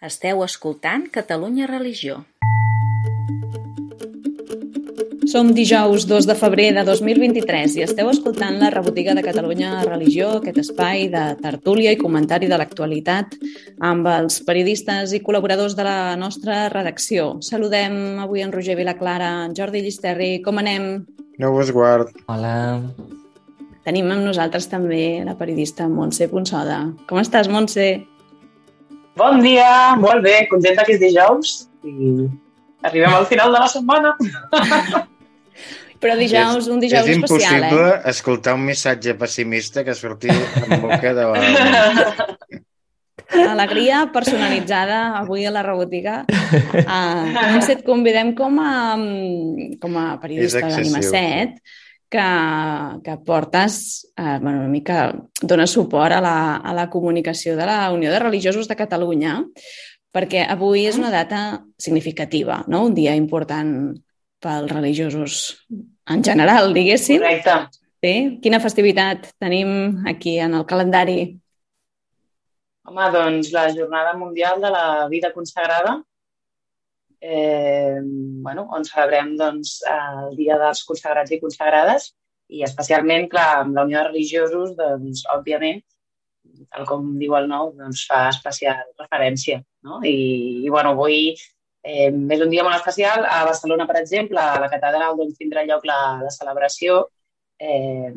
Esteu escoltant Catalunya Religió. Som dijous 2 de febrer de 2023 i esteu escoltant la rebotiga de Catalunya Religió, aquest espai de tertúlia i comentari de l'actualitat amb els periodistes i col·laboradors de la nostra redacció. Saludem avui en Roger Vilaclara, Jordi Llisterri, com anem? No us guard. Hola. Tenim amb nosaltres també la periodista Montse Ponsoda. Com estàs, Montse? Bon dia, molt bé, contenta que és dijous i arribem al final de la setmana. Però dijous, un dijous és especial, impossible eh? escoltar un missatge pessimista que surti en boca de la... Alegria personalitzada avui a la rebotiga. Uh, Montse, et convidem com a, com a periodista És d'Anima excessiu. 7 que, que portes, eh, bueno, una mica dones suport a la, a la comunicació de la Unió de Religiosos de Catalunya, perquè avui és una data significativa, no? un dia important pels religiosos en general, diguéssim. Correcte. Sí? Quina festivitat tenim aquí en el calendari? Home, doncs la Jornada Mundial de la Vida Consagrada, eh, bueno, on celebrem doncs, el Dia dels Consagrats i Consagrades i especialment, clar, amb la Unió de Religiosos, doncs, òbviament, tal com diu el nou, doncs, fa especial referència. No? I, i bueno, avui eh, és un dia molt especial. A Barcelona, per exemple, a la catedral doncs, tindrà lloc la, la celebració eh,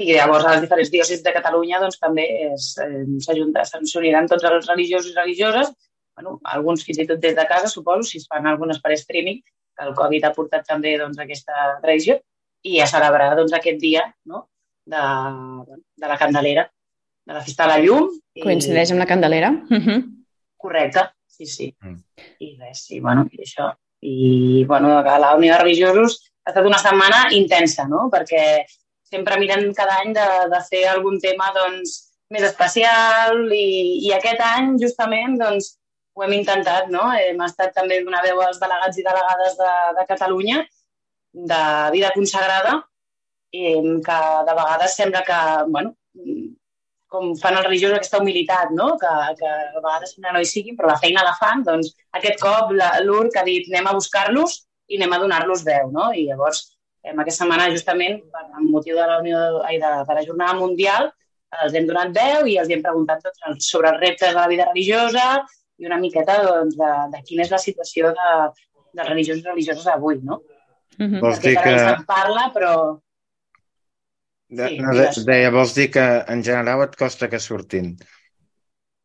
i llavors a les diferents diòcesis de Catalunya doncs, també es, eh, s'uniran tots els religiosos i religioses, bueno, alguns fins i tot des de casa, suposo, si es fan algunes per streaming, que el Covid ha portat també doncs, aquesta tradició, i a celebrar doncs, aquest dia no? de, de la Candelera, de la Festa de la Llum. I... Coincideix amb la Candelera? Uh -huh. Correcte, sí, sí. Mm. I res, sí, bueno, i això. I, bueno, a la Unió de Religiosos ha estat una setmana intensa, no? Perquè sempre miren cada any de, de fer algun tema, doncs, més especial i, i aquest any, justament, doncs, ho hem intentat, no? Hem estat també donar veu als delegats i delegades de, de Catalunya de vida consagrada i que de vegades sembla que, bueno, com fan els religiosos aquesta humilitat, no? que, que a vegades sembla no hi siguin, però la feina la fan, doncs aquest cop l'URC ha dit anem a buscar-los i anem a donar-los veu. No? I llavors, en aquesta setmana, justament, per motiu de la, Unió, ai, de, de la Jornada Mundial, els hem donat veu i els hem preguntat els- sobre els reptes de la vida religiosa i una miqueta doncs, de, de quina és la situació de, dels religiosos i religioses avui, no? Uh -huh. Vols dir que- se'n parla, però De, Sí, no, de, deia, vols dir que en general et costa que surtin?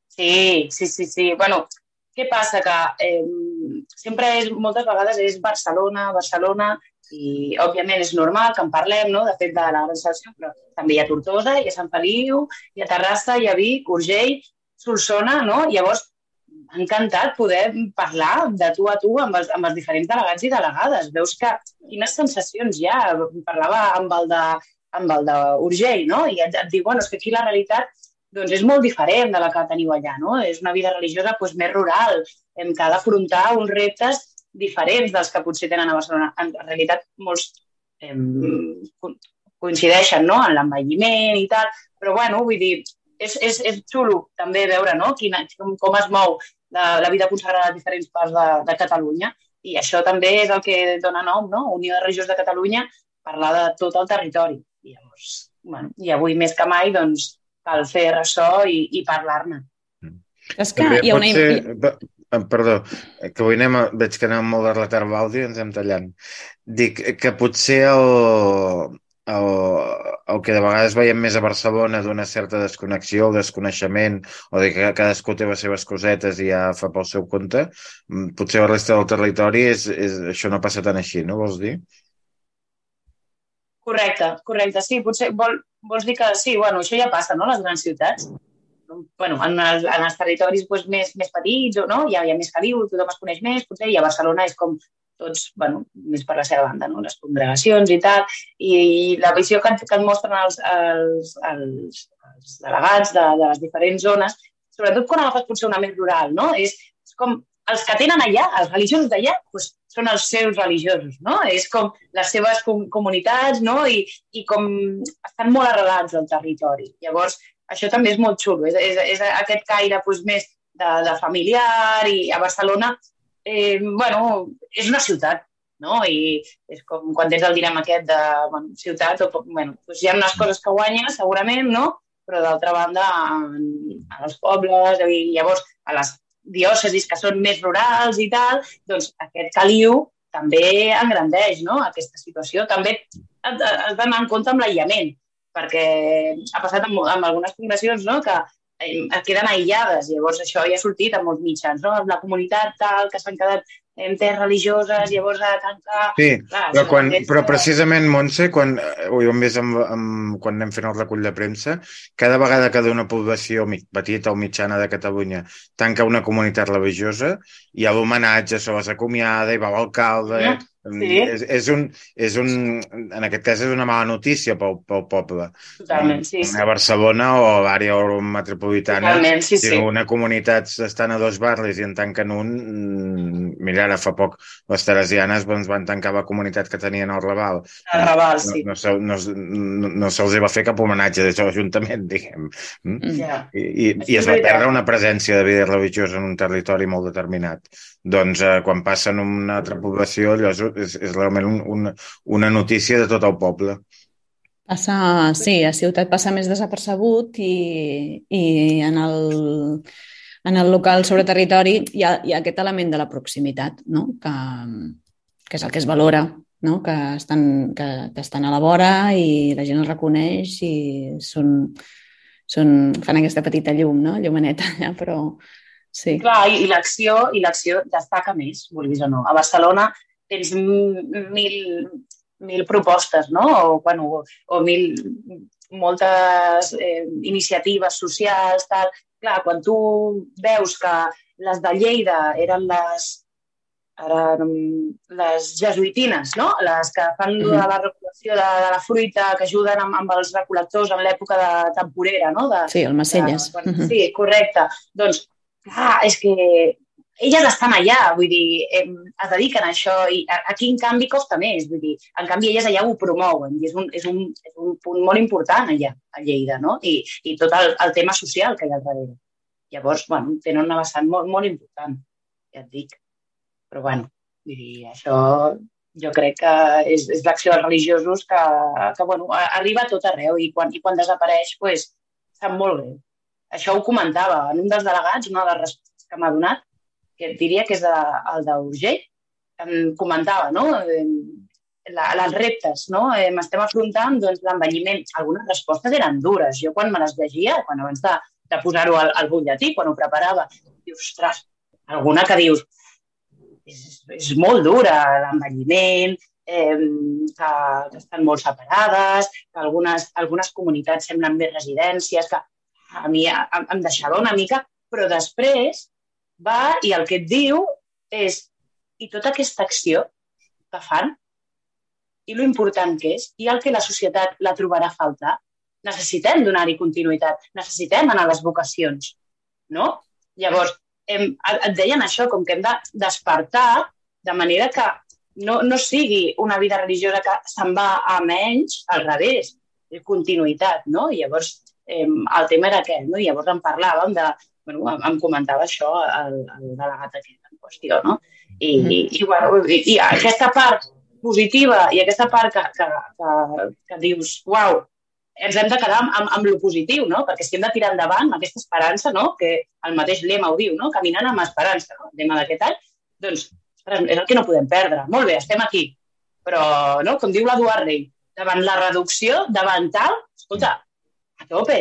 Sí, sí, sí, sí. Bueno, què passa? Que eh, sempre és, moltes vegades és Barcelona, Barcelona, i òbviament és normal que en parlem, no?, de fet, de la gran selecció, però també hi ha Tortosa, hi ha Sant Feliu, hi ha Terrassa, hi ha Vic, Urgell, Solsona, no? Llavors, m'ha encantat poder parlar de tu a tu amb els, amb els diferents delegats i delegades. Veus que quines sensacions hi ha. Parlava amb el de, amb el d'Urgell, no? I et, et diu, bueno, és que aquí la realitat doncs és molt diferent de la que teniu allà, no? És una vida religiosa doncs, més rural, em que ha d'afrontar uns reptes diferents dels que potser tenen a Barcelona. En realitat, molts co- coincideixen no? en l'envelliment i tal, però bueno, vull dir, és, és, és xulo també veure no? Quina, com, com es mou la, la vida consagrada a diferents parts de, de Catalunya i això també és el que dona nom, no? Unió de Regions de Catalunya, parlar de tot el territori. I, llavors, bueno, i avui més que mai doncs, cal fer ressò i, i parlar-ne. És que hi ha una... ser... pe- eh, Perdó, que avui anem a... veig que anem molt de retard amb l'àudio i ens hem tallant. Dic que potser el, el, el que de vegades veiem més a Barcelona d'una certa desconnexió o desconeixement o de que cadascú té les seves cosetes i ja fa pel seu compte, mm, potser la resta del territori és, és, això no passa tan així, no vols dir? Correcte, correcte. Sí, potser vol, vols dir que sí, bueno, això ja passa, no?, les grans ciutats. Bueno, en, els, en els territoris doncs, més, més petits, o no? hi, ha, hi ha més caliu, tothom es coneix més, potser, i a Barcelona és com tots, bueno, més per la seva banda, no? les congregacions i tal, i, i la visió que, que et mostren els, els, els, els delegats de, de les diferents zones, sobretot quan agafes potser una més rural, no? és, és com els que tenen allà, els religiosos d'allà, doncs, són els seus religiosos, no? És com les seves com, comunitats, no? I, I com estan molt arrelats al territori. Llavors, això també és molt xulo, és, és, és aquest caire doncs, més de, de familiar i a Barcelona, eh, bueno, és una ciutat, no? I és com quan tens el direm aquest de bueno, ciutat, o, bueno, doncs hi ha unes coses que guanyes, segurament, no? Però d'altra banda, en, en els pobles, i llavors a les diòcesis que són més rurals i tal, doncs aquest caliu també engrandeix no? aquesta situació. També has d'anar en compte amb l'aïllament, perquè ha passat amb, amb algunes congregacions no? que eh, queden aïllades. Llavors això ja ha sortit a molts mitjans, no? La comunitat tal, que s'han quedat en terres religioses, llavors a tancar... Sí, clar, però, quan, però precisament, Montse, quan, eh, ho hem vist amb, amb, quan anem fent el recull de premsa, cada vegada que d'una població petita o mitjana de Catalunya tanca una comunitat religiosa, hi ha l'homenatge, se les acomiada, hi va l'alcalde... Eh? Sí. És, és, un, és un, en aquest cas és una mala notícia pel, pel poble. Totalment, sí. sí. A Barcelona o a l'àrea metropolitana, Totalment, sí, si sí. una comunitat estan a dos barris i en tanquen un, mm, mira, ara fa poc les teresianes doncs, van tancar la comunitat que tenien al Raval. Al Raval, sí. No, no, no, no, no se'ls va fer cap homenatge d'això, l'Ajuntament, diguem. Mm? Ja. I, i, i es va perdre una presència de vida religiosa en un territori molt determinat. Doncs eh, quan passa en una altra població, allò és, és realment un, un, una notícia de tot el poble. Passa, sí, a ciutat passa més desapercebut i, i en el en el local sobre territori hi ha, hi ha aquest element de la proximitat, no? que, que és el que es valora, no? que, estan, que, que estan a la vora i la gent els reconeix i són, són, fan aquesta petita llum, no? llumaneta allà, però sí. Clar, i, i l'acció i l'acció destaca més, vulguis o no. A Barcelona tens mil, mil propostes, no? O, bueno, o, o mil, moltes eh, iniciatives socials, tal, clar, quan tu veus que les de Lleida eren les, eren les jesuïtines, no? les que fan mm -hmm. la recol·lecció de, de la fruita, que ajuden amb, amb els recol·lectors en l'època de temporera. No? De, sí, el Macelles. De, mm -hmm. Sí, correcte. Doncs, clar, és que elles estan allà, vull dir, eh, es dediquen a això i aquí, en canvi, costa més. Vull dir, en canvi, elles allà ho promouen i és un, és un, és un punt molt important allà, a Lleida, no? I, i tot el, el tema social que hi ha al darrere. Llavors, bueno, tenen una vessant molt, molt important, ja et dic. Però, bueno, vull dir, això jo crec que és, és l'acció dels religiosos que, que bueno, arriba a tot arreu i quan, i quan desapareix, pues, sap molt greu. Això ho comentava en un dels delegats, una de les respostes que m'ha donat, que diria que és de, el d'Urgell, em comentava, no? La, les reptes, no? Eh, M'estem afrontant doncs, l'envelliment. Algunes respostes eren dures. Jo quan me les llegia, quan abans de, de posar-ho al, al butlletí, quan ho preparava, dius, ostres, alguna que dius, és, és molt dura, l'envelliment, eh, que, que estan molt separades, que algunes, algunes comunitats semblen més residències, que a mi em, deixava una mica, però després va i el que et diu és i tota aquesta acció que fan i lo important que és i el que la societat la trobarà a faltar. Necessitem donar-hi continuïtat, necessitem anar a les vocacions, no? Llavors, hem, et deien això, com que hem de despertar de manera que no, no sigui una vida religiosa que se'n va a menys, al revés, continuïtat, no? I llavors, eh, el tema era aquest, no? I llavors en parlàvem de bueno, em comentava això el, el delegat aquest en qüestió, no? I, mm -hmm. i, i, bueno, i, i aquesta part positiva i aquesta part que, que, que, que dius, uau, ens hem de quedar amb, amb, amb lo positiu, no? Perquè si hem de tirar endavant aquesta esperança, no? Que el mateix lema ho diu, no? Caminant amb esperança, no? El lema d'aquest any, doncs, és el que no podem perdre. Molt bé, estem aquí. Però, no? Com diu l'Eduard Rey, davant la reducció, davant tal, escolta, a tope,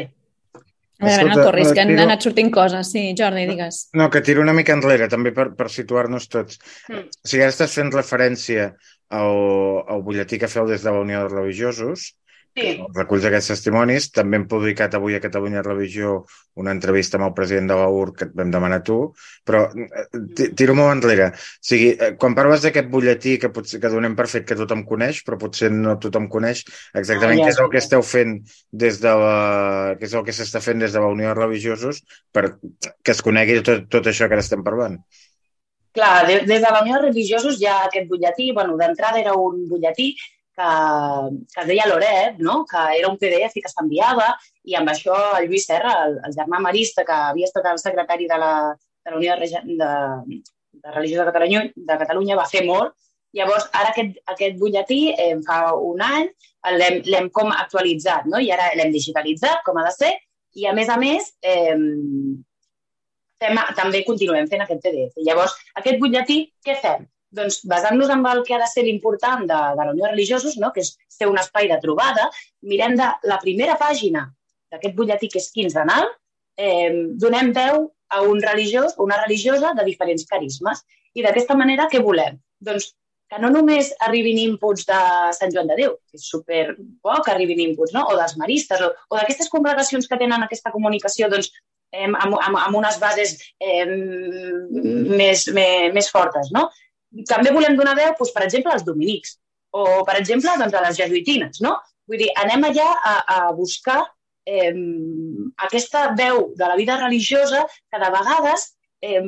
a veure, no corris, que han tiro... anat sortint coses. Sí, Jordi, digues. No, que tiro una mica enrere, també per, per situar-nos tots. Mm. Si ara estàs fent referència al, al butlletí que feu des de la Unió de Religiosos, Sí. Reculls d'aquests testimonis. També hem publicat avui a Catalunya Religió una entrevista amb el president de l'UR que et vam demanar tu, però eh, tiro molt enrere. O sigui, eh, quan parles d'aquest butlletí que potser que donem per fet que tothom coneix, però potser no tothom coneix exactament ah, ja, què és el que esteu fent des de la... què és el que s'està fent des de la Unió de Religiosos per que es conegui tot, tot això que ara estem parlant. Clar, des de la Unió de Religiosos ha aquest butlletí, bueno, d'entrada era un butlletí que, que es deia Loret, no? que era un PDF que s'enviava i amb això el Lluís Serra, el, el germà marista que havia estat el secretari de la, de la Unió de, de, de Religió de Catalunya, de Catalunya va fer molt. Llavors, ara aquest, aquest butlletí eh, fa un any l'hem com actualitzat, no? I ara l'hem digitalitzat, com ha de ser, i a més a més eh, fem, també continuem fent aquest PDF. Llavors, aquest butlletí, què fem? Doncs basant-nos en el que ha de ser l'important de, de la Unió de Religiosos, no? que és ser un espai de trobada, mirem de la primera pàgina d'aquest butlletí, que és quinzenal, eh, donem veu a un religiós o una religiosa de diferents carismes. I d'aquesta manera, què volem? Doncs que no només arribin inputs de Sant Joan de Déu, que és super bo que arribin inputs, no? o dels maristes, o, o d'aquestes congregacions que tenen aquesta comunicació doncs, eh, amb, amb, amb unes bases eh, més, més, més fortes. No? També volem donar veu, doncs, per exemple, als dominics o, per exemple, doncs, a les jesuïtines. No? Vull dir, anem allà a, a buscar eh, aquesta veu de la vida religiosa que de vegades eh,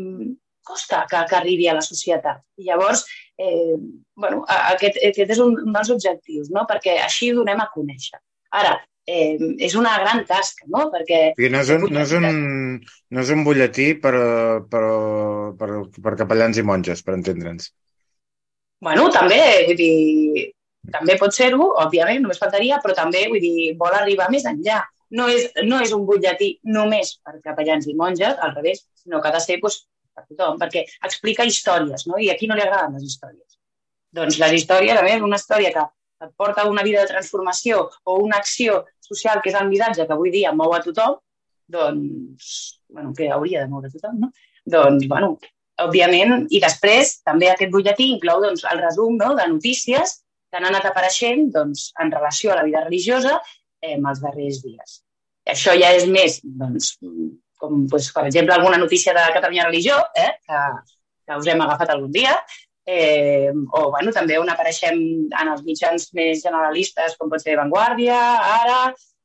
costa que, que arribi a la societat. I llavors, eh, bueno, aquest, aquest és un, un dels objectius, no? perquè així ho donem a conèixer. Ara, eh, és una gran tasca, no? Perquè... I no és un, no és un, no és un butlletí per, per, per, per capellans i monges, per entendre'ns. Bueno, també, vull dir, també pot ser-ho, òbviament, només faltaria, però també, vull dir, vol arribar més enllà. No és, no és un butlletí només per capellans i monges, al revés, sinó que ha de ser doncs, per tothom, perquè explica històries, no? I a qui no li agraden les històries? Doncs les històries, a més, una història que porta una vida de transformació o una acció social que és el miratge que avui dia mou a tothom, doncs, bueno, que hauria de moure tothom, no? Doncs, bueno, òbviament, i després també aquest butlletí inclou doncs, el resum no, de notícies que han anat apareixent doncs, en relació a la vida religiosa eh, els darrers dies. I això ja és més, doncs, com, doncs, per exemple, alguna notícia de Catalunya Religió, eh, que, que us hem agafat algun dia, eh, o bueno, també on apareixem en els mitjans més generalistes, com pot ser Vanguardia, Ara,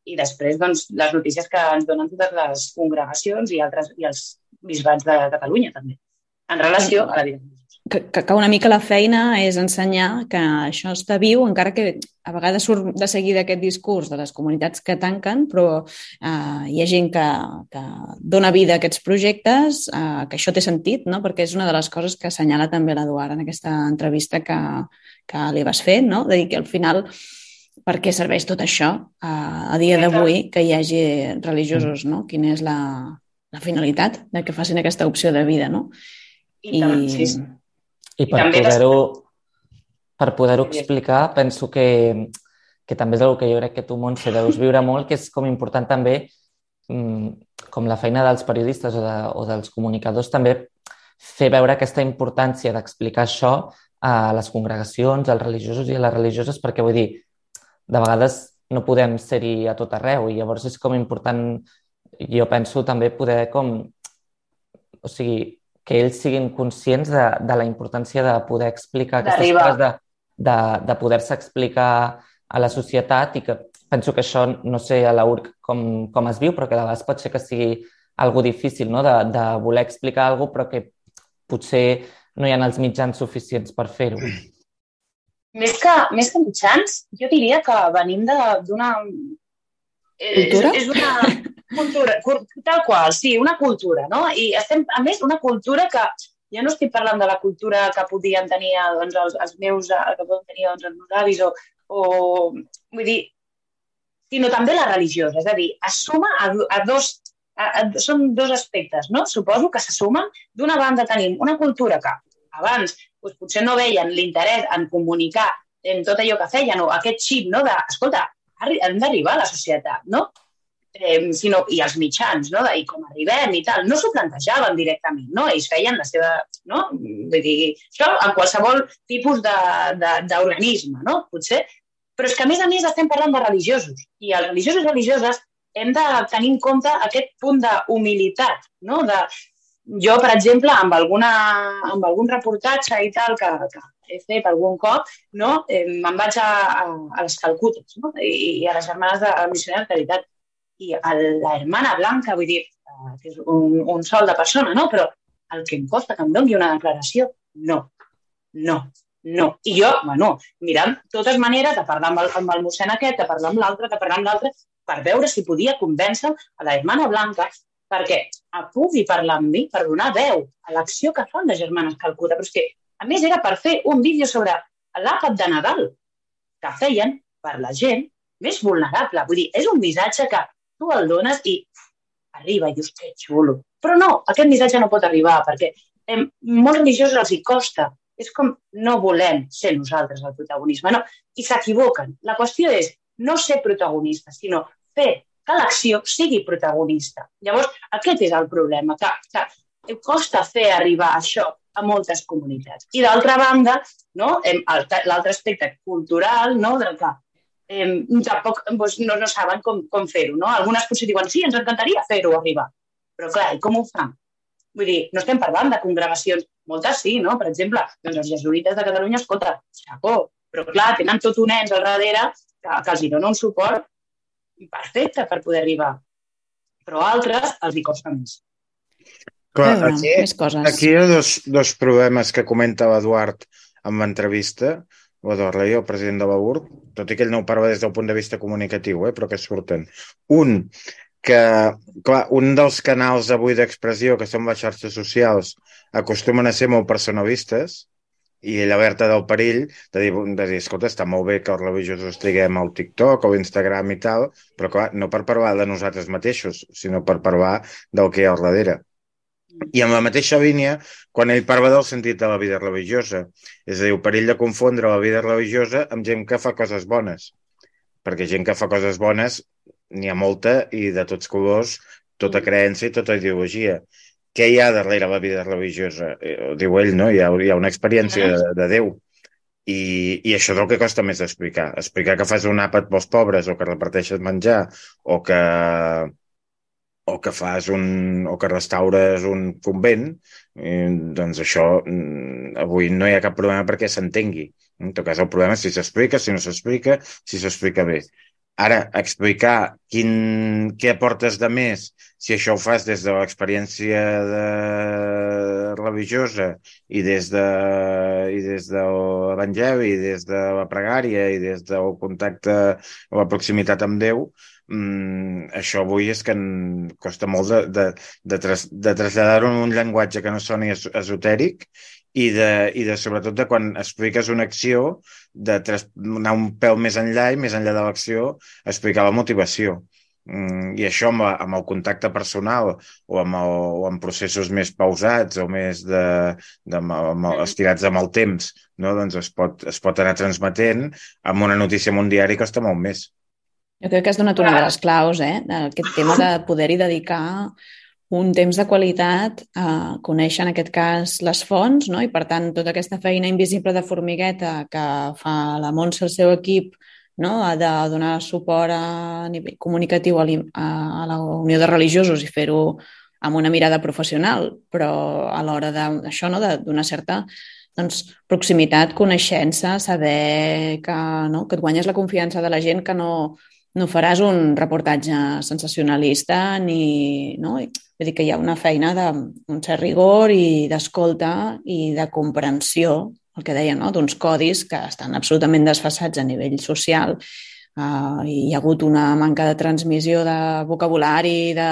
i després doncs, les notícies que ens donen totes les congregacions i, altres, i els bisbats de Catalunya, també, en relació a la vida que, que, una mica la feina és ensenyar que això està viu, encara que a vegades surt de seguida aquest discurs de les comunitats que tanquen, però eh, hi ha gent que, que dona vida a aquests projectes, eh, que això té sentit, no? perquè és una de les coses que assenyala també l'Eduard en aquesta entrevista que, que li vas fer, no? de dir que al final per què serveix tot això eh, a dia d'avui que hi hagi religiosos, no? Quina és la, la finalitat de que facin aquesta opció de vida, no? I, I, sí, sí i per poder-ho per poder-ho explicar, penso que, que també és una que jo crec que tu, Montse, deus viure molt, que és com important també, mm, com la feina dels periodistes o, de, o dels comunicadors, també fer veure aquesta importància d'explicar això a les congregacions, als religiosos i a les religioses, perquè vull dir, de vegades no podem ser-hi a tot arreu i llavors és com important, jo penso també poder com, o sigui, que ells siguin conscients de, de la importància de poder explicar aquestes coses, de, de, de poder-se explicar a la societat i que penso que això, no sé a l'URC com, com es viu, però que de vegades pot ser que sigui algo difícil, no? de, de voler explicar alguna però que potser no hi ha els mitjans suficients per fer-ho. Més que, més que mitjans, jo diria que venim d'una... Cultura? És, és una, Cultura, tal qual, sí, una cultura, no? I estem, a més, una cultura que ja no estic parlant de la cultura que podien tenir doncs, els, els meus, que poden tenir doncs, els meus avis o, o, vull dir, sinó també la religiosa, és a dir, es suma a, a dos, a, a, són dos aspectes, no? Suposo que se sumen. D'una banda tenim una cultura que abans doncs, potser no veien l'interès en comunicar en tot allò que feien, o aquest xip, no?, de, escolta, hem d'arribar a la societat, no? Eh, sinó, i els mitjans, no? i com arribem i tal, no s'ho plantejaven directament, no? Ells feien la seva, no? Vull dir, això en qualsevol tipus d'organisme, no? Potser. Però és que, a més a més, estem parlant de religiosos. I els religiosos i religioses hem de tenir en compte aquest punt d'humilitat, no? De, jo, per exemple, amb, alguna, amb algun reportatge i tal que, que he fet algun cop, no? eh, me'n vaig a, a, a les Calcutes no? I, i a les germanes de la Missionera de Caritat i la hermana blanca, vull dir, eh, que és un, un sol de persona, no? Però el que em costa que em doni una declaració, no, no, no. I jo, bueno, mirant totes maneres de parlar amb el, amb el mossèn aquest, de parlar amb l'altre, de parlar amb l'altre, per veure si podia convèncer a la hermana blanca perquè pugui parlar amb mi, per donar veu a l'acció que fan les germanes Calcuta. Però és que, a més, era per fer un vídeo sobre l'àpat de Nadal que feien per la gent més vulnerable. Vull dir, és un missatge que tu el dones i arriba i dius, que xulo. Però no, aquest missatge no pot arribar perquè eh, molts religiosos els hi costa. És com no volem ser nosaltres el protagonisme. No, I s'equivoquen. La qüestió és no ser protagonista, sinó fer que l'acció sigui protagonista. Llavors, aquest és el problema, que, que costa fer arribar això a moltes comunitats. I d'altra banda, no, l'altre aspecte cultural, no, del que eh, tampoc doncs, no, no saben com, com fer-ho. No? Algunes potser diuen, sí, ens encantaria fer-ho arribar. Però clar, i com ho fan? Vull dir, no estem parlant de congregacions, moltes sí, no? Per exemple, doncs els jesuïtes de Catalunya, escolta, xapó, però clar, tenen tot un ens al darrere que, que els hi dona un suport perfecte per poder arribar. Però a altres els hi costa més. Clar, aquí, més coses. aquí hi ha dos, dos problemes que comenta l'Eduard en l'entrevista, Leia, el president de la URB, tot i que ell no ho parla des del punt de vista comunicatiu, eh, però que surten. Un, que clar, un dels canals avui d'expressió, que són les xarxes socials, acostumen a ser molt personalistes, i l'alerta del perill de dir, de dir, escolta, està molt bé que els religiosos estiguem al TikTok o Instagram i tal, però clar, no per parlar de nosaltres mateixos, sinó per parlar del que hi ha al darrere. I en la mateixa línia, quan ell parla del sentit de la vida religiosa, és a dir, el perill de confondre la vida religiosa amb gent que fa coses bones. Perquè gent que fa coses bones n'hi ha molta i de tots colors, tota creença i tota ideologia què hi ha darrere la vida religiosa? Eh, diu ell, no? Hi ha, hi ha una experiència de, de Déu. I, I això és el que costa més explicar. Explicar que fas un àpat pels pobres o que reparteixes menjar o que, o que fas un, o que restaures un convent, eh, doncs això mm, avui no hi ha cap problema perquè s'entengui. En tot cas, el problema és si s'explica, si no s'explica, si s'explica bé. Ara, explicar quin, què aportes de més, si això ho fas des de l'experiència de... religiosa i des de, i des de l'Evangeli, i des de la pregària i des del contacte la proximitat amb Déu, mm, això avui és que en costa molt de, de, de, tras, de traslladar-ho en un llenguatge que no soni esotèric i de, i de sobretot de quan expliques una acció de anar un peu més enllà i més enllà de l'acció explicar la motivació. Mm, I això amb, amb el contacte personal o amb, el, o amb processos més pausats o més de, de, amb, amb, estirats amb el temps, no? doncs es pot, es pot anar transmetent amb una notícia en un diari costa molt més. Jo crec que has donat una de les claus, eh? Aquest tema de poder-hi dedicar un temps de qualitat a conèixer, en aquest cas, les fonts, no? i per tant, tota aquesta feina invisible de formigueta que fa la Montse el seu equip no? ha de donar suport a nivell comunicatiu a, a la Unió de Religiosos i fer-ho amb una mirada professional, però a l'hora d'això, no? de donar certa doncs, proximitat, coneixença, saber que, no? que et guanyes la confiança de la gent, que no, no faràs un reportatge sensacionalista ni... No? Vull dir que hi ha una feina d'un cert rigor i d'escolta i de comprensió, el que deia, no? d'uns codis que estan absolutament desfassats a nivell social uh, hi ha hagut una manca de transmissió de vocabulari, de,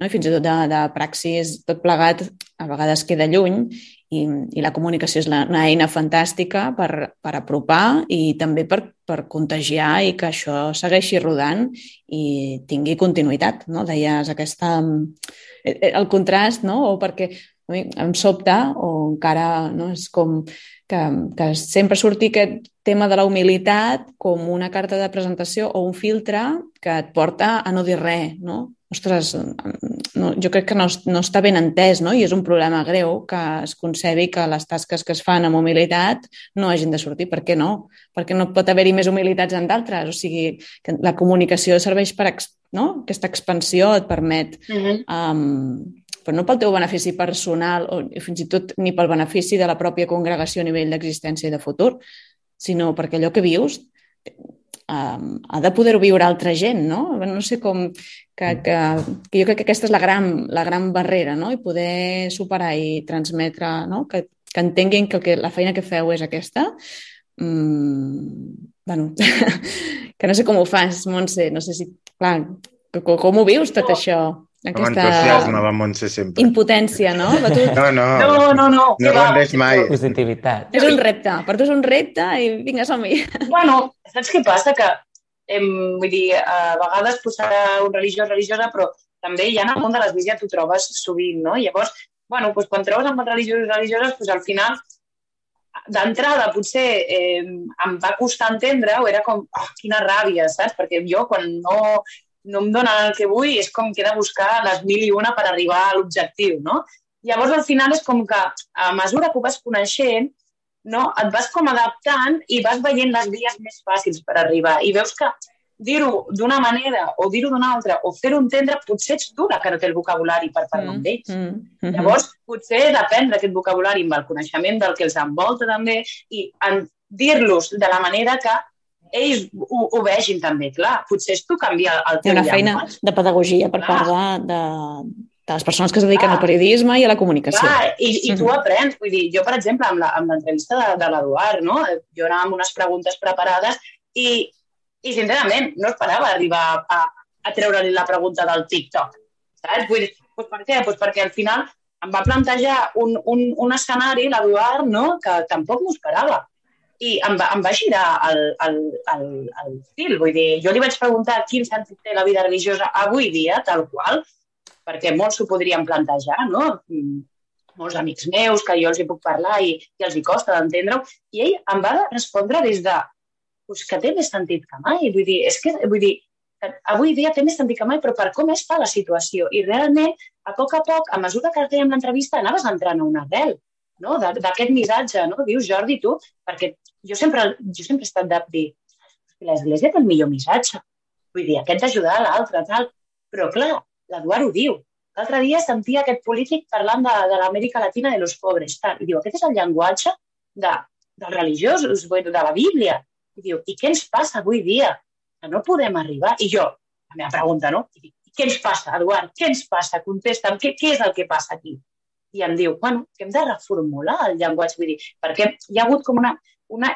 no? i fins i tot de, de praxis, tot plegat a vegades queda lluny i, i la comunicació és la, una eina fantàstica per, per apropar i també per, per contagiar i que això segueixi rodant i tingui continuïtat. No? Deies aquesta, eh, eh, el contrast, no? o perquè a mi em sobta o encara no, és com que, que sempre surti aquest tema de la humilitat com una carta de presentació o un filtre que et porta a no dir res, no? Ostres, no, jo crec que no, no està ben entès, no? I és un problema greu que es concebi que les tasques que es fan amb humilitat no hagin de sortir. Per què no? Perquè no pot haver-hi més humilitats en d'altres. O sigui, que la comunicació serveix per... No? Aquesta expansió et permet... Uh -huh. um, però no pel teu benefici personal o fins i tot ni pel benefici de la pròpia congregació a nivell d'existència i de futur, sinó perquè allò que vius um, ha de poder-ho viure altra gent, no? No sé com... Que, que, que jo crec que aquesta és la gran, la gran barrera, no? I poder superar i transmetre, no? Que, que entenguin que, que la feina que feu és aquesta. Mm, bueno, que no sé com ho fas, Montse, no sé si... Clar, com, com ho vius tot això? Amb entusiasme va Montse sempre. impotència, no? Va, tu... No, no. No, no, no. No rendeix mai. Positivitat. És un repte, per tu és un repte i vinga, som-hi. Bueno, saps què passa? Que, em, vull dir, a vegades posarà un religiós, religiosa, però també ha en el món de l'església t'ho trobes sovint, no? Llavors, bueno, doncs quan trobes amb els religiosos i religioses, doncs al final, d'entrada, potser eh, em va costar entendre o era com, oh, quina ràbia, saps? Perquè jo, quan no, no em donen el que vull, és com que he de buscar les mil i una per arribar a l'objectiu, no? Llavors, al final, és com que a mesura que ho vas coneixent, no, et vas com adaptant i vas veient les vies més fàcils per arribar. I veus que dir-ho d'una manera o dir-ho d'una altra o fer-ho entendre, potser ets tu la que no té el vocabulari per parlar mm, amb ells. Mm, mm -hmm. Llavors, potser és aprendre aquest vocabulari amb el coneixement del que els envolta també i dir-los de la manera que ells ho, ho vegin també, clar. Potser és tu canviar el teu una feina llenguatge. de pedagogia per Clar. part de, de, de les persones que es dediquen Clar. al periodisme i a la comunicació. Clar, i, i tu aprens. Vull dir, jo, per exemple, amb l'entrevista de, de l'Eduard, no? jo anava amb unes preguntes preparades i, i sincerament, no esperava arribar a, a treure-li la pregunta del TikTok. Saps? Vull dir, doncs per què? Doncs perquè al final em va plantejar un, un, un escenari, l'Eduard, no? que tampoc m'ho esperava. I em va, em va girar el, el, el, el fil. Vull dir, jo li vaig preguntar quin sentit té la vida religiosa avui dia, tal qual, perquè molts s'ho podrien plantejar, no? Molts amics meus que jo els hi puc parlar i, i els hi costa d'entendre-ho. I ell em va respondre des de pues, que té més sentit que mai. Vull dir, és que, vull dir, avui dia té més sentit que mai, però per com està la situació. I realment, a poc a poc, a mesura que fèiem l'entrevista, anaves entrant a una arrel no? D'aquest missatge, no? Dius, Jordi, tu, perquè jo sempre, jo sempre he estat de dir l'Església té el millor missatge. Vull dir, aquest d'ajudar a l'altre, tal. Però, clar, l'Eduard ho diu. L'altre dia sentia aquest polític parlant de, de l'Amèrica Latina de los pobres. Tal. I diu, aquest és el llenguatge de, dels religiosos, bueno, de la Bíblia. I diu, i què ens passa avui dia? Que no podem arribar. I jo, la meva pregunta, no? I dic, què ens passa, Eduard? Què ens passa? Contesta'm, què, què és el que passa aquí? I em diu, bueno, que hem de reformular el llenguatge, vull dir, perquè hi ha hagut com una, una,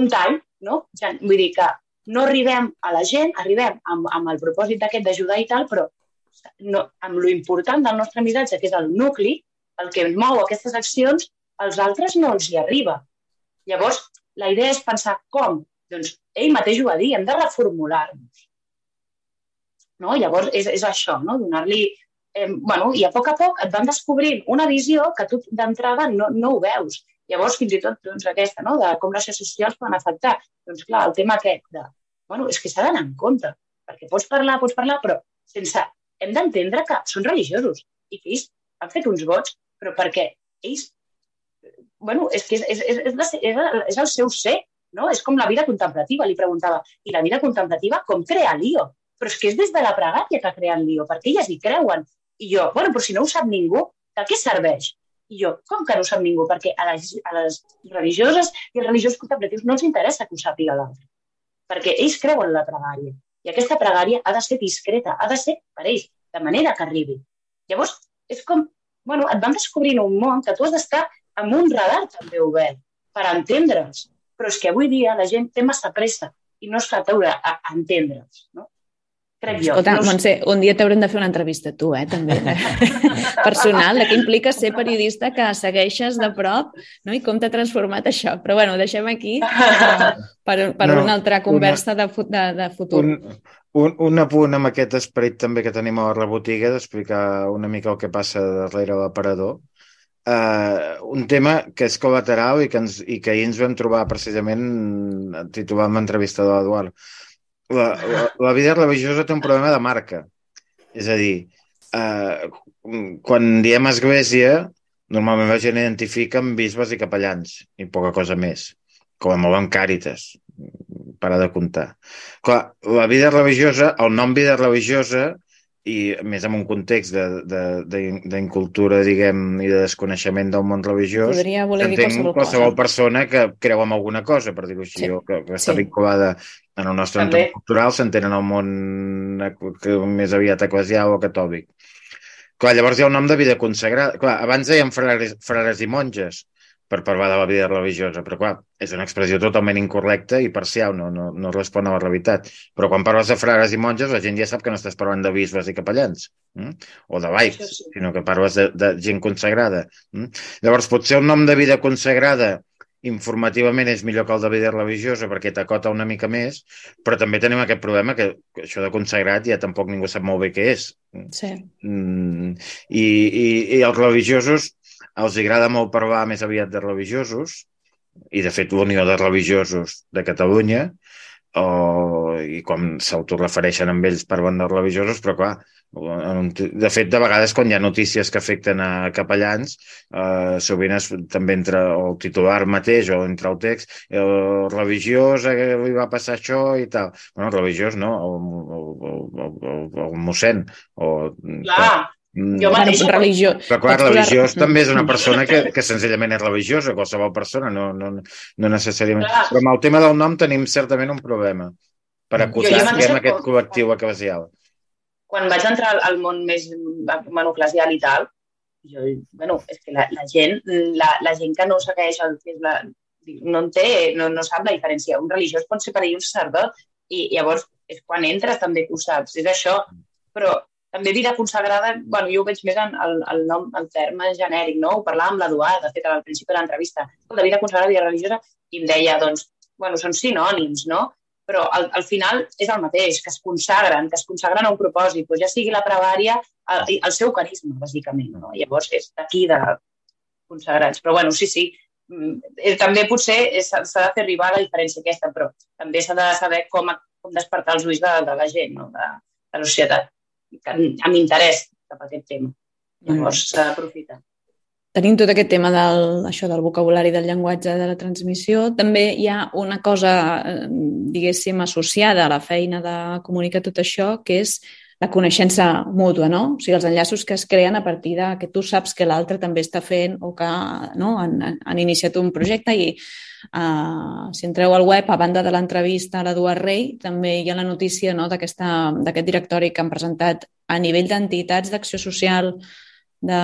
un tall, no? Vull dir que no arribem a la gent, arribem amb, amb el propòsit aquest d'ajudar i tal, però no, amb lo important del nostre missatge, que és el nucli, el que mou aquestes accions, als altres no els hi arriba. Llavors, la idea és pensar com? Doncs ell mateix ho va dir, hem de reformular-nos. No? Llavors, és, és això, no? donar-li... Eh, bueno, I a poc a poc et van descobrint una visió que tu d'entrada no, no ho veus. Llavors, fins i tot doncs, aquesta, no? de com les xarxes socials poden afectar. Doncs clar, el tema aquest de... Bueno, és que s'ha d'anar en compte, perquè pots parlar, pots parlar, però sense... Hem d'entendre que són religiosos i que ells han fet uns vots, però perquè ells... Bueno, és que és, és, és, és, és, és el seu ser, no? És com la vida contemplativa, li preguntava. I la vida contemplativa com crea lío? Però és que és des de la pregària que creen lío, perquè elles hi creuen. I jo, bueno, però si no ho sap ningú, de què serveix? I jo, com que no ho sap ningú? Perquè a les, a les religioses i els religiosos contemplatius no els interessa que ho sàpiga l'altre. Perquè ells creuen en la pregària. I aquesta pregària ha de ser discreta, ha de ser per ells, de manera que arribi. Llavors, és com, bueno, et van descobrint un món que tu has d'estar amb un radar també obert per entendre'ls. Però és que avui dia la gent té massa pressa i no es fa treure a, a entendre'ls, no? Crec jo. Escolta, no. Montse, un dia t'haurem de fer una entrevista tu, eh, també. Personal, de què implica ser periodista que segueixes de prop no? i com t'ha transformat això. Però bueno, ho deixem aquí eh, per, per No, una altra conversa de, fu- de, de futur. Un, un, un apunt amb aquest esperit també que tenim a la botiga d'explicar una mica el que passa darrere l'aparador. Uh, un tema que és col·lateral i que, ens, i que ahir ens vam trobar precisament titulant l'entrevista de l'Eduard. La, la, la vida religiosa té un problema de marca. És a dir, uh, quan diem església, normalment la gent identifica amb bisbes i capellans i poca cosa més, com a molt amb càritas, para de comptar. Clar, la vida religiosa, el nom vida religiosa, i més en un context de- de- de- d'incultura, diguem, i de desconeixement del món religiós, Podria voler dir qualsevol, qualsevol cosa. persona que creu en alguna cosa, per dir-ho així, Sí. o que, que està Sí. vinculada en el nostre També. entorn cultural, s'entén en el món més aviat eclesial o catòlic. Clar, llavors hi ha un nom de vida consagrada. Clar, abans deien frares, frares i monges. per parlar de la vida religiosa, però clar, és una expressió totalment incorrecta i parcial, no, no, no respon a la realitat. Però quan parles de frares i monges, la gent ja sap que no estàs parlant de bisbes i capellans, mm? o de laics, sí. sinó que parles de, de gent consagrada. Mm? Llavors, potser el nom de vida consagrada informativament és millor que el de vida religiosa perquè t'acota una mica més, però també tenim aquest problema que, això de consagrat ja tampoc ningú sap molt bé què és. Sí. Mm, i, i, I els religiosos els agrada molt parlar més aviat de religiosos, i de fet l'Unió de Religiosos de Catalunya, o, i com s'autorefereixen amb ells parlant de religiosos, però clar, de fet, de vegades quan hi ha notícies que afecten a capellans, eh, sovint es, també entre el titular mateix o entre el text, el religiós eh, li va passar això i tal. Bueno, el religiós no, el, el, el, el, el mossèn. O, Clar. Jo mateix... Bueno, religió... Però clar, religiós també és una persona que, que senzillament és religiosa, qualsevol persona, no, no, no necessàriament. Clar. Però amb el tema del nom tenim certament un problema per acotar jo, jo aquest col·lectiu eclesial. Quan vaig entrar al món més bueno, eclesial i tal, jo, bueno, és que la, la, gent, la, la gent que no segueix el que és la, no en té, no, no sap la diferència. Un religiós pot ser per ell un sacerdot i llavors és quan entres també que ho saps. És això. Però també vida consagrada, bueno, jo ho veig més en el, el nom, el terme genèric, no? Ho parlàvem amb l'Eduard, de fet, al principi de l'entrevista. La vida consagrada, vida religiosa, i em deia, doncs, bueno, són sinònims, no? Però al, al final és el mateix, que es consagren, que es consagren a un propòsit, doncs ja sigui la pregària, el, el seu carisma, bàsicament, no? Llavors és d'aquí de consagrats. Però, bueno, sí, sí, mm, eh, també potser s'ha de fer arribar la diferència aquesta, però també s'ha de saber com, com despertar els ulls de, de la gent, no? de, de la societat amb interès cap a aquest tema. Llavors s'ha d'aprofitar. Tenim tot aquest tema del, això del vocabulari del llenguatge de la transmissió. També hi ha una cosa, eh, diguéssim, associada a la feina de comunicar tot això, que és la coneixença mútua, no? O sigui, els enllaços que es creen a partir de que tu saps que l'altre també està fent o que no, han, han iniciat un projecte i Uh, si entreu al web, a banda de l'entrevista a l'Eduard Rey, també hi ha la notícia no, d'aquest directori que han presentat a nivell d'entitats d'acció social de,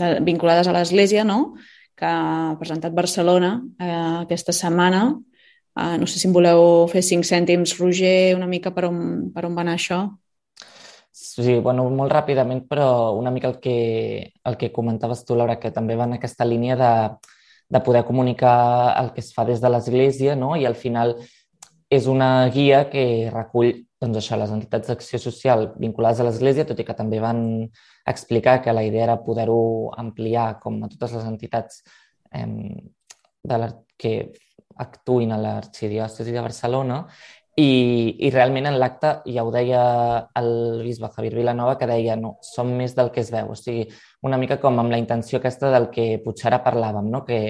de, vinculades a l'Església, no? que ha presentat Barcelona uh, aquesta setmana. Uh, no sé si em voleu fer cinc cèntims, Roger, una mica per on, per on va anar això. Sí, bueno, molt ràpidament, però una mica el que, el que comentaves tu, Laura, que també va en aquesta línia de, de poder comunicar el que es fa des de l'Església no? i al final és una guia que recull doncs això, les entitats d'acció social vinculades a l'Església, tot i que també van explicar que la idea era poder-ho ampliar com a totes les entitats eh, de la, que actuïn a l'arxidiòcesi de Barcelona i, i realment en l'acte ja ho deia el bisbe Javier Vilanova, que deia no, som més del que es veu. O sigui, una mica com amb la intenció aquesta del que potser ara parlàvem, no? que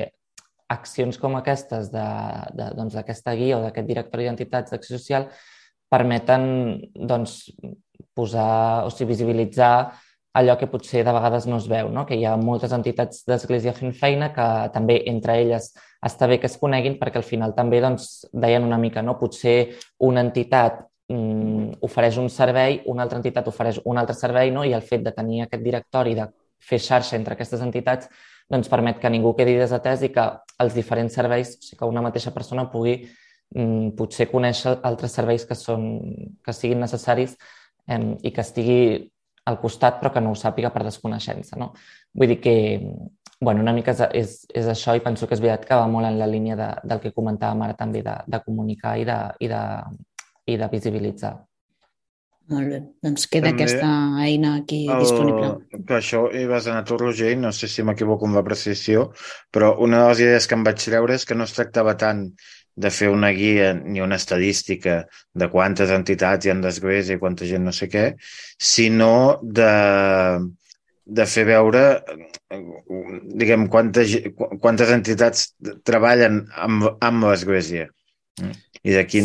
accions com aquestes d'aquesta doncs, guia o d'aquest directori d'entitats d'acció social permeten doncs, posar, o sigui, visibilitzar allò que potser de vegades no es veu, no? que hi ha moltes entitats d'església fent feina que també entre elles està bé que es coneguin perquè al final també doncs, deien una mica, no? potser una entitat mm, ofereix un servei, una altra entitat ofereix un altre servei no? i el fet de tenir aquest directori, de fer xarxa entre aquestes entitats, doncs permet que ningú quedi desatès i que els diferents serveis, o sigui, que una mateixa persona pugui mm, potser conèixer altres serveis que, són, que siguin necessaris eh, i que estigui al costat però que no ho sàpiga per desconeixença. No? Vull dir que bueno, una mica és, és, és això i penso que és veritat que va molt en la línia de, del que comentàvem ara també de, de comunicar i de, i, de, i de visibilitzar. Molt bé, doncs queda També aquesta eina aquí el, disponible. Que això hi vas anar tu, Roger, no sé si m'equivoco amb la precisió, però una de les idees que em vaig treure és que no es tractava tant de fer una guia ni una estadística de quantes entitats hi han d'església i quanta gent no sé què, sinó de, de fer veure diguem, quantes, quantes entitats treballen amb, amb l'església. I d'aquí,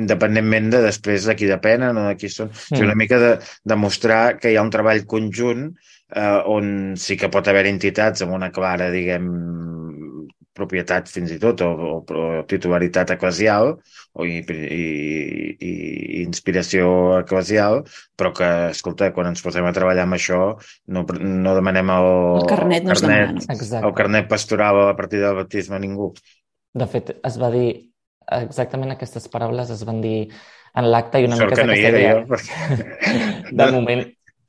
independentment de després de qui depenen o de qui són, mm. una mica de demostrar que hi ha un treball conjunt eh, on sí que pot haver entitats amb una clara, diguem, propietat fins i tot, o, o, o titularitat eclesial, o i, i, i, inspiració eclesial, però que, escolta, quan ens posem a treballar amb això, no, no demanem el, el carnet, no el carnet, el carnet pastoral a partir del baptisme a ningú. De fet, es va dir exactament aquestes paraules es van dir en l'acte i una Sort mica... que no hi era jo, perquè... De moment,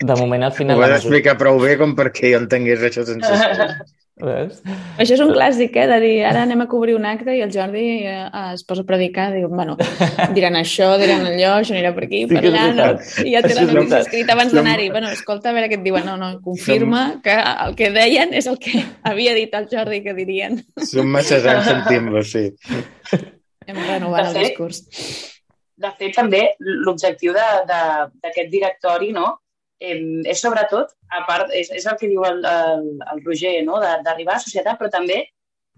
de moment al final... Ho vas explicar prou bé com perquè jo entengués això sense Veus? Això és un clàssic, eh, de dir, ara anem a cobrir un acte i el Jordi eh, es posa a predicar, diu, bueno, diran això, diran allò, això anirà per aquí, sí per allà, no? i ja té la notícia escrita abans d'anar-hi. Bueno, escolta, a veure què et diuen. No, no, confirma que el que deien és el que havia dit el Jordi que dirien. Som massa anys sentint-lo, sí. Hem renovat el discurs. De fet, també, l'objectiu d'aquest directori, no?, eh, és sobretot, a part, és, és el que diu el, el, el Roger, no? d'arribar a la societat, però també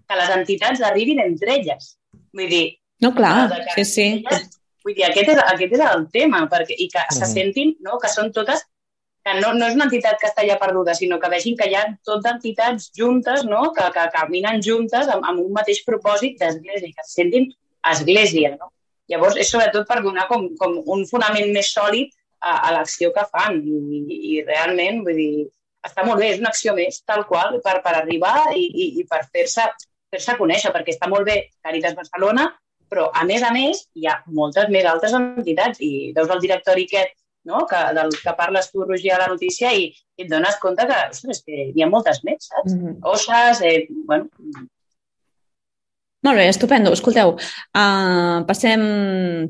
que les entitats arribin entre elles. Vull dir... No, clar, sí, sí. Elles, vull dir, aquest és, aquest és el tema, perquè, i que se sentin no? que són totes que no, no és una entitat que està ja perduda, sinó que vegin que hi ha tot entitats juntes, no? que, que caminen juntes amb, amb un mateix propòsit d'església, que se sentin església. No? Llavors, és sobretot per donar com, com un fonament més sòlid a, a l'acció que fan i, i realment, vull dir, està molt bé, és una acció més, tal qual, per, per arribar i, i, i per fer-se fer, -se, conèixer, perquè està molt bé Caritas Barcelona, però a més a més hi ha moltes més altres entitats i veus el directori aquest no? que, del que parles tu, Roger, a la notícia i, i et dones compte que, ostres, que hi ha moltes més, saps? Mm -hmm. Osses, eh, bueno, molt bé, estupendo. Escolteu, uh, passem,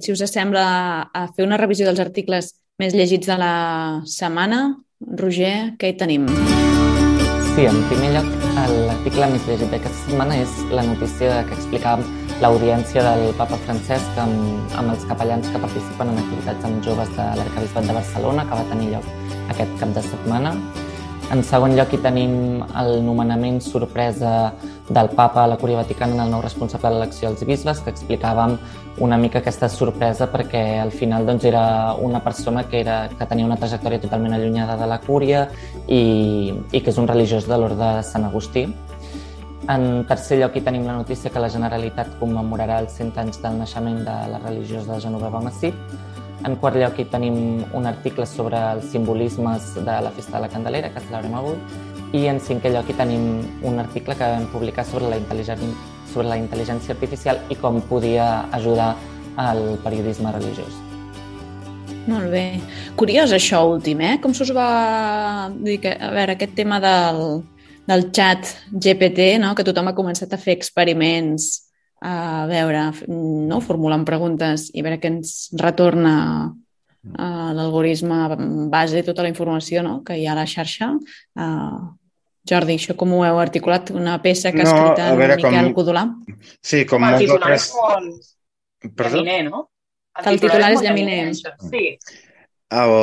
si us sembla, a fer una revisió dels articles més llegits de la setmana. Roger, què hi tenim? Sí, en primer lloc, l'article més llegit d'aquesta setmana és la notícia que explicàvem l'audiència del papa Francesc amb, amb els capellans que participen en activitats amb joves de l'Arcabisbat de Barcelona, que va tenir lloc aquest cap de setmana. En segon lloc, hi tenim el nomenament sorpresa del papa a la Cúria Vaticana en el nou responsable de l'elecció dels bisbes, que explicàvem una mica aquesta sorpresa perquè al final doncs, era una persona que, era, que tenia una trajectòria totalment allunyada de la Cúria i, i que és un religiós de l'ordre de Sant Agustí. En tercer lloc, hi tenim la notícia que la Generalitat commemorarà els 100 anys del naixement de la religiosa Genoveva Massip en quart lloc hi tenim un article sobre els simbolismes de la Festa de la Candelera, que celebrem avui, i en cinquè lloc hi tenim un article que vam publicar sobre la, intel·ligència, sobre la intel·ligència artificial i com podia ajudar al periodisme religiós. Molt bé. Curiós això últim, eh? Com s'us va dir que, a veure, aquest tema del, del xat GPT, no? que tothom ha començat a fer experiments a veure, no? formulant preguntes i veure què ens retorna uh, l'algoritme base tota la informació no? que hi ha a la xarxa. Uh, Jordi, això com ho heu articulat? Una peça que ha escrit no, en Miquel com... Codolà? Sí, com molts altres... Perdó? Llaminer, no? El el titular és Llaminer. Sí. El,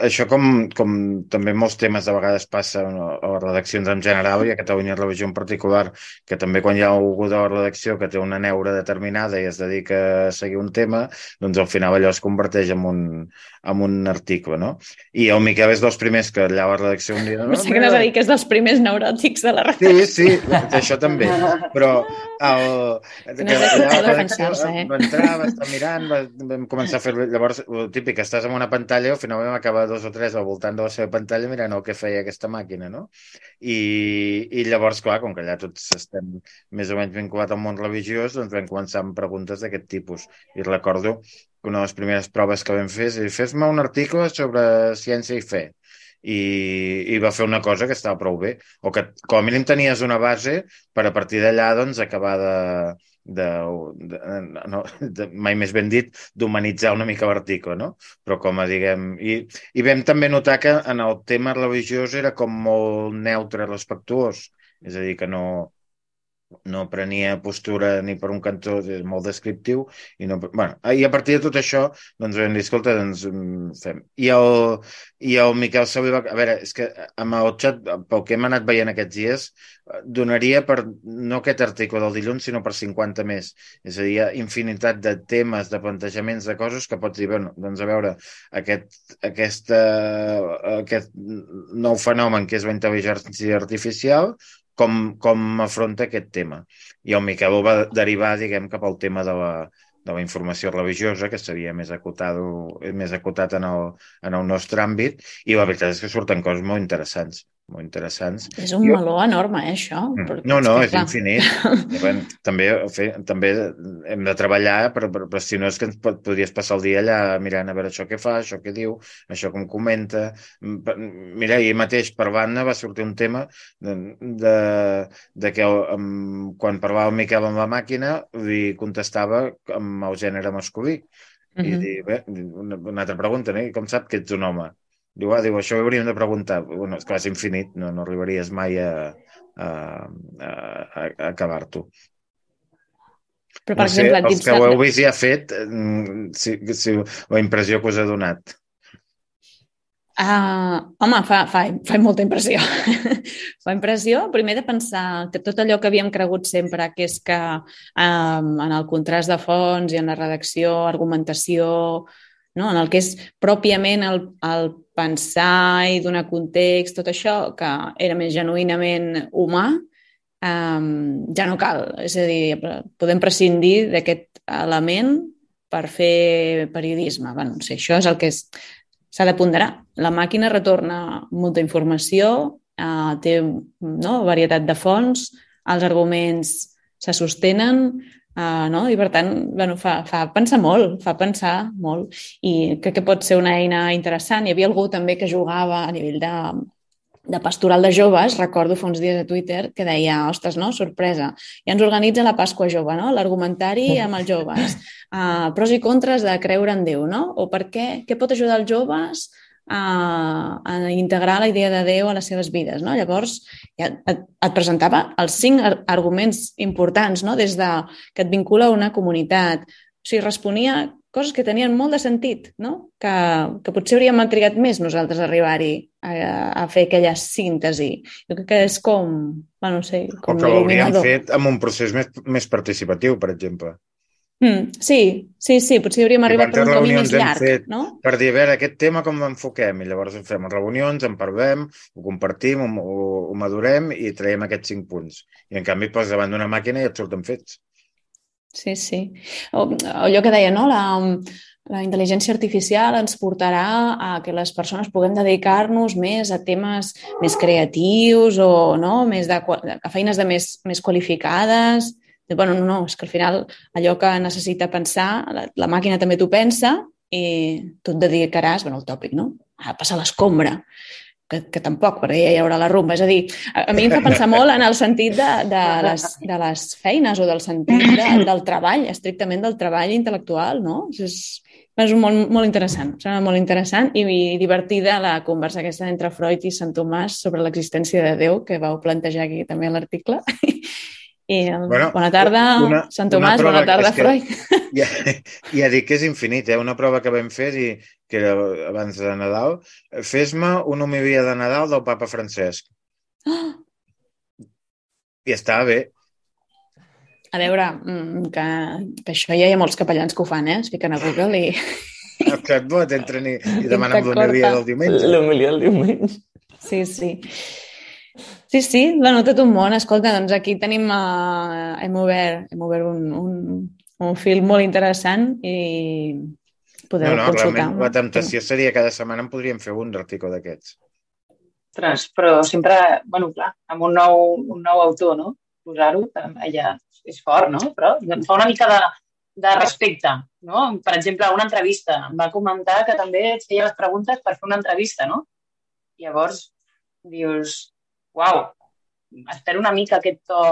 això com, com també molts temes de vegades passa a les redaccions en general i a Catalunya Revisió en particular, que també quan hi ha algú de la redacció que té una neura determinada i es dedica a seguir un tema, doncs al final allò es converteix en un, en un article, no? I el Miquel és dels primers que allà a la redacció un dia... No, no sé que no dir que és dels primers neuròtics de la redacció. Sí, sí, això també, però el... No és de defensar-se, eh? Va entrar, va estar mirant, va, vam començar a fer... Llavors, el típic, estàs en una pantalla i al final vam acabar dos o tres al voltant de la seva pantalla mirant el que feia aquesta màquina, no? I, i llavors, clar, com que allà tots estem més o menys vinculats al món religiós, doncs vam començar amb preguntes d'aquest tipus. I recordo que una de les primeres proves que vam fer és fes-me un article sobre ciència i fe. I, i va fer una cosa que estava prou bé, o que com a mínim tenies una base per a partir d'allà doncs, acabar de, de, de, no, de, mai més ben dit, d'humanitzar una mica l'article, no? Però com a diguem... I, I vam també notar que en el tema religiós era com molt neutre, respectuós. És a dir, que no, no prenia postura ni per un cantó, és molt descriptiu, i, no, bueno, i a partir de tot això, doncs vam dir, escolta, doncs mm, fem. I el, i el Miquel Saui va... A veure, és que amb el xat, pel que hem anat veient aquests dies, donaria per, no aquest article del dilluns, sinó per 50 més. És a dir, hi ha infinitat de temes, de plantejaments, de coses que pots dir, bueno, doncs a veure, aquest, aquesta, aquest nou fenomen que és la intel·ligència artificial, com, com afronta aquest tema. I el Miquel ho va derivar, diguem, cap al tema de la, de la informació religiosa, que seria més acotat, més acotat en el, en el nostre àmbit, i la veritat és que surten coses molt interessants molt interessants. És un jo... meló enorme, eh, això. Mm. No, no, és, és infinit. també, també hem de treballar, però, però, però si no és que ens podries passar el dia allà mirant a veure això què fa, això què diu, això com comenta. Mira, ahir mateix per banda va sortir un tema de, de, de que um, quan parlava el Miquel amb la màquina li contestava amb el gènere masculí. Uh -huh. I dir, bé, una, una altra pregunta, no? com sap que ets un home? Diu, ah, diu, això ho hauríem de preguntar. Bueno, és que és infinit, no, no arribaries mai a, a, a, a acabar-t'ho. Però, per no sé, exemple, els que ho heu vist i ha fet, mm, si, si la impressió que us ha donat. Uh, home, fa, fa, fa molta impressió. fa impressió, primer de pensar que tot allò que havíem cregut sempre, que és que um, en el contrast de fons i en la redacció, argumentació, no? en el que és pròpiament el, el pensar i donar context, tot això, que era més genuïnament humà, um, ja no cal. És a dir, podem prescindir d'aquest element per fer periodisme. Bueno, no sé, això és el que s'ha de ponderar. La màquina retorna molta informació, uh, té no, varietat de fonts, els arguments se sostenen, Uh, no? I per tant, bueno, fa, fa pensar molt, fa pensar molt i crec que pot ser una eina interessant. Hi havia algú també que jugava a nivell de, de pastoral de joves, recordo fa uns dies a Twitter, que deia, ostres, no, sorpresa, ja ens organitza la Pasqua Jove, no? l'argumentari amb els joves, uh, pros i contres de creure en Déu, no? o per què, què pot ajudar els joves a, a integrar la idea de Déu a les seves vides. No? Llavors, ja et, et presentava els cinc arguments importants no? des de que et vincula a una comunitat. O sigui, responia coses que tenien molt de sentit, no? que, que potser hauríem trigat més nosaltres a arribar-hi a, a fer aquella síntesi. Jo crec que és com, bueno, no sé, com o que l'hauríem fet amb un procés més, més participatiu, per exemple. Mm, sí, sí, sí, potser hauríem arribat per un camí més llarg, fet no? Per dir, a veure, aquest tema com l'enfoquem? I llavors fem reunions, en parlem, ho compartim, ho, ho, ho madurem i traiem aquests cinc punts. I en canvi poses davant d'una màquina i et surten fets. Sí, sí. O, allò que deia, no? La, la intel·ligència artificial ens portarà a que les persones puguem dedicar-nos més a temes més creatius o no? més de, a feines de més, més qualificades bueno, no, no, és que al final allò que necessita pensar, la, la màquina també t'ho pensa i tu et dedicaràs, bueno, el tòpic, no? A passar l'escombra, que, que tampoc, perquè ja hi haurà la rumba. És a dir, a, a mi em fa pensar molt en el sentit de, de, les, de les feines o del sentit de, del treball, estrictament del treball intel·lectual, no? És, és molt, molt interessant, sembla molt interessant i, i divertida la conversa aquesta entre Freud i Sant Tomàs sobre l'existència de Déu, que vau plantejar aquí també l'article. I, bueno, bona tarda, una, Sant Tomàs, bona tarda, Freud. Ja, ja dic que és infinit, eh? Una prova que vam fer, i, que era abans de Nadal, fes-me una homilia de Nadal del papa Francesc. Oh! I estava bé. A veure, mm, que, que això ja hi ha molts capellans que ho fan, eh? Es fiquen a Google i... El chatbot entren i, i demanen l'homilia del diumenge. L'homilia del diumenge. Sí, sí. Sí, sí, bueno, tot un món. Escolta, doncs aquí tenim, uh, hem obert, hem obert un, un, un fil molt interessant i podeu no, no, consultar. Realment, la temptació seria cada setmana en podríem fer un article d'aquests. Ostres, però sempre, bueno, clar, amb un nou, un nou autor, no? Posar-ho, ja és fort, no? Però em fa una mica de, de respecte, no? Per exemple, una entrevista. Em va comentar que també et feia les preguntes per fer una entrevista, no? Llavors, dius, uau, espero una mica aquest to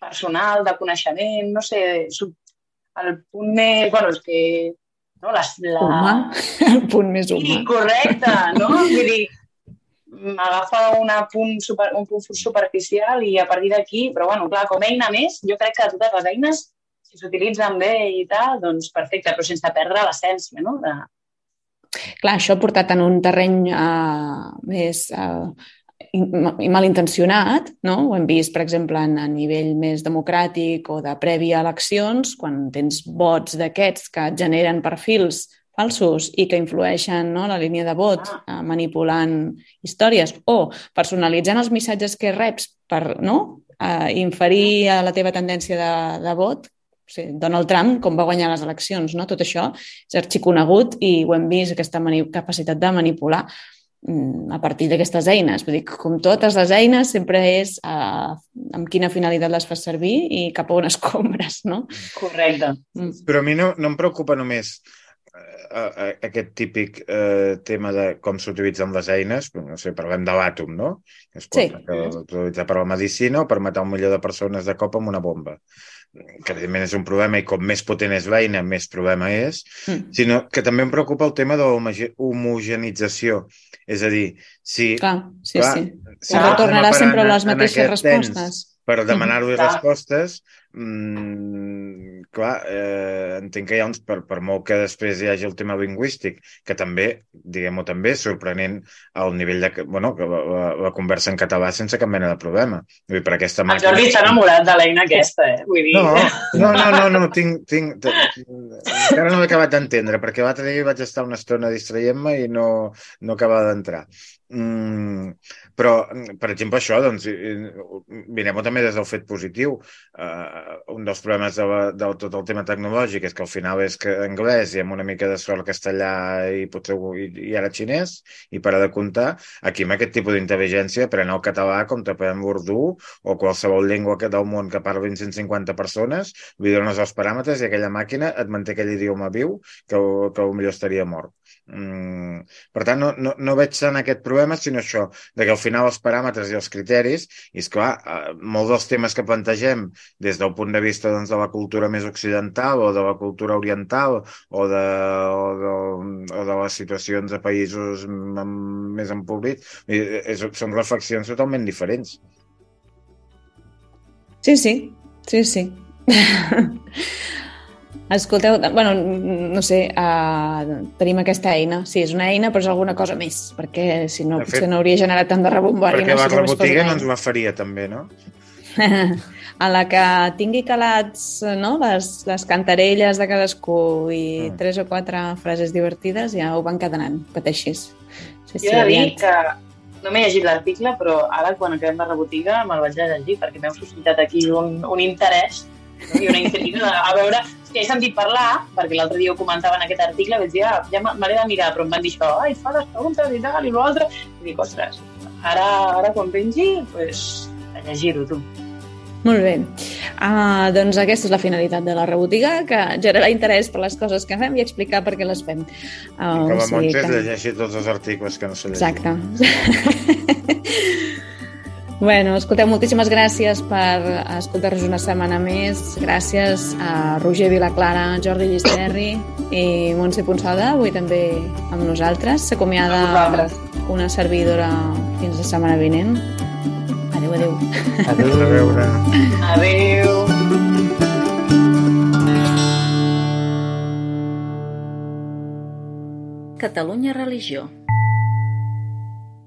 personal, de coneixement, no sé, el punt més... Bueno, és que... No, la, la... Humà, el punt més humà. Sí, correcte, no? Vull dir, m'agafa una punt super, un punt superficial i a partir d'aquí, però bueno, clar, com a eina més, jo crec que totes les eines, si s'utilitzen bé i tal, doncs perfecte, però sense perdre l'essència, no? De... Clar, això ha portat en un terreny uh, més uh, i malintencionat, no? ho hem vist, per exemple, en, a nivell més democràtic o de prèvia eleccions, quan tens vots d'aquests que generen perfils falsos i que influeixen no, la línia de vot ah. eh, manipulant històries o personalitzant els missatges que reps per no, eh, inferir a la teva tendència de, de vot, o sigui, Donald Trump, com va guanyar les eleccions, no? tot això és arxiconegut i ho hem vist, aquesta capacitat de manipular a partir d'aquestes eines. Vull dir, com totes les eines, sempre és uh, amb quina finalitat les fas servir i cap a on escombres, no? Correcte. Mm. Però a mi no, no em preocupa només uh, aquest típic uh, tema de com s'utilitzen les eines, no sé, parlem de l'àtom, no? Que es pot sí. utilitzar per la medicina o per matar un milió de persones de cop amb una bomba que evidentment és un problema i com més potent és l'eina, més problema és, mm. sinó que també em preocupa el tema de l'homogenització. És a dir, si... Clar, sí, clar, sí. Si clar, tornarà sempre a les mateixes respostes. Per demanar-li mm. respostes, Mm, clar, eh, entenc que hi ha uns, per, per molt que després hi hagi el tema lingüístic, que també, diguem-ho també, sorprenent el nivell de... Bueno, que la, la, la conversa en català sense cap mena de problema. Vull dir, per aquesta màquina... El Jordi s'ha enamorat de l'eina aquesta, eh? Vull dir... No, no, no, no, no tinc, tinc, encara no l'he acabat d'entendre, perquè l'altre dia vaig estar una estona distraient-me i no, no acabava d'entrar. Mm, però, per exemple, això, doncs, mirem-ho també des del fet positiu. Uh, un dels problemes de, de tot el tema tecnològic és que al final és que anglès i amb una mica de sort castellà i potser i, i ara xinès, i per a de comptar, aquí amb aquest tipus d'intel·ligència pren el català com t'aprèn l'urdú o qualsevol llengua que del món que parlin 150 persones, li dones els paràmetres i aquella màquina et manté aquell idioma viu que, que potser estaria mort. Mm, per tant, no, no, no veig tant aquest problema, sinó això, de que al final els paràmetres i els criteris, i és clar, eh, molts dels temes que plantegem des del punt de vista doncs, de la cultura més occidental o de la cultura oriental o de, o de, o de les situacions de països més empobrits, és, són reflexions totalment diferents. Sí, sí, sí, sí. Escolteu, bueno, no sé, uh, tenim aquesta eina. Sí, és una eina, però és alguna cosa més, perquè si no, fet, potser no hauria generat tant de rebombori. Perquè no, la rebotiga no ens la faria, també, no? a la que tingui calats no, les, les cantarelles de cadascú i mm. tres o quatre frases divertides, ja ho van cadenant, pateixis. Sí, jo he de dir que no m'he llegit l'article, però ara, quan acabem la rebotiga, me'l vaig llegir, perquè m'heu suscitat aquí un, un interès i una inquietud a veure que he sentit parlar, perquè l'altre dia ho comentava en aquest article, vaig dir, ah, ja me l'he de mirar, però em van dir això, ai, fa les preguntes i tal, i l'altre, i dic, ostres, ara, ara quan pengi, pues, a llegir-ho, tu. Molt bé. Uh, doncs aquesta és la finalitat de la rebotiga, que generar interès per les coses que fem i explicar per què les fem. Uh, que la Montse que... llegeixi tots els articles que no s'ha llegit. Exacte. Bueno, escolteu, moltíssimes gràcies per escoltar-nos una setmana més. Gràcies a Roger Vilaclara, Jordi Llisterri i Montse Ponsada, avui també amb nosaltres. S'acomiada una servidora fins la setmana vinent. Adéu, adéu. Adéu. A veure. Adéu. Catalunya Religió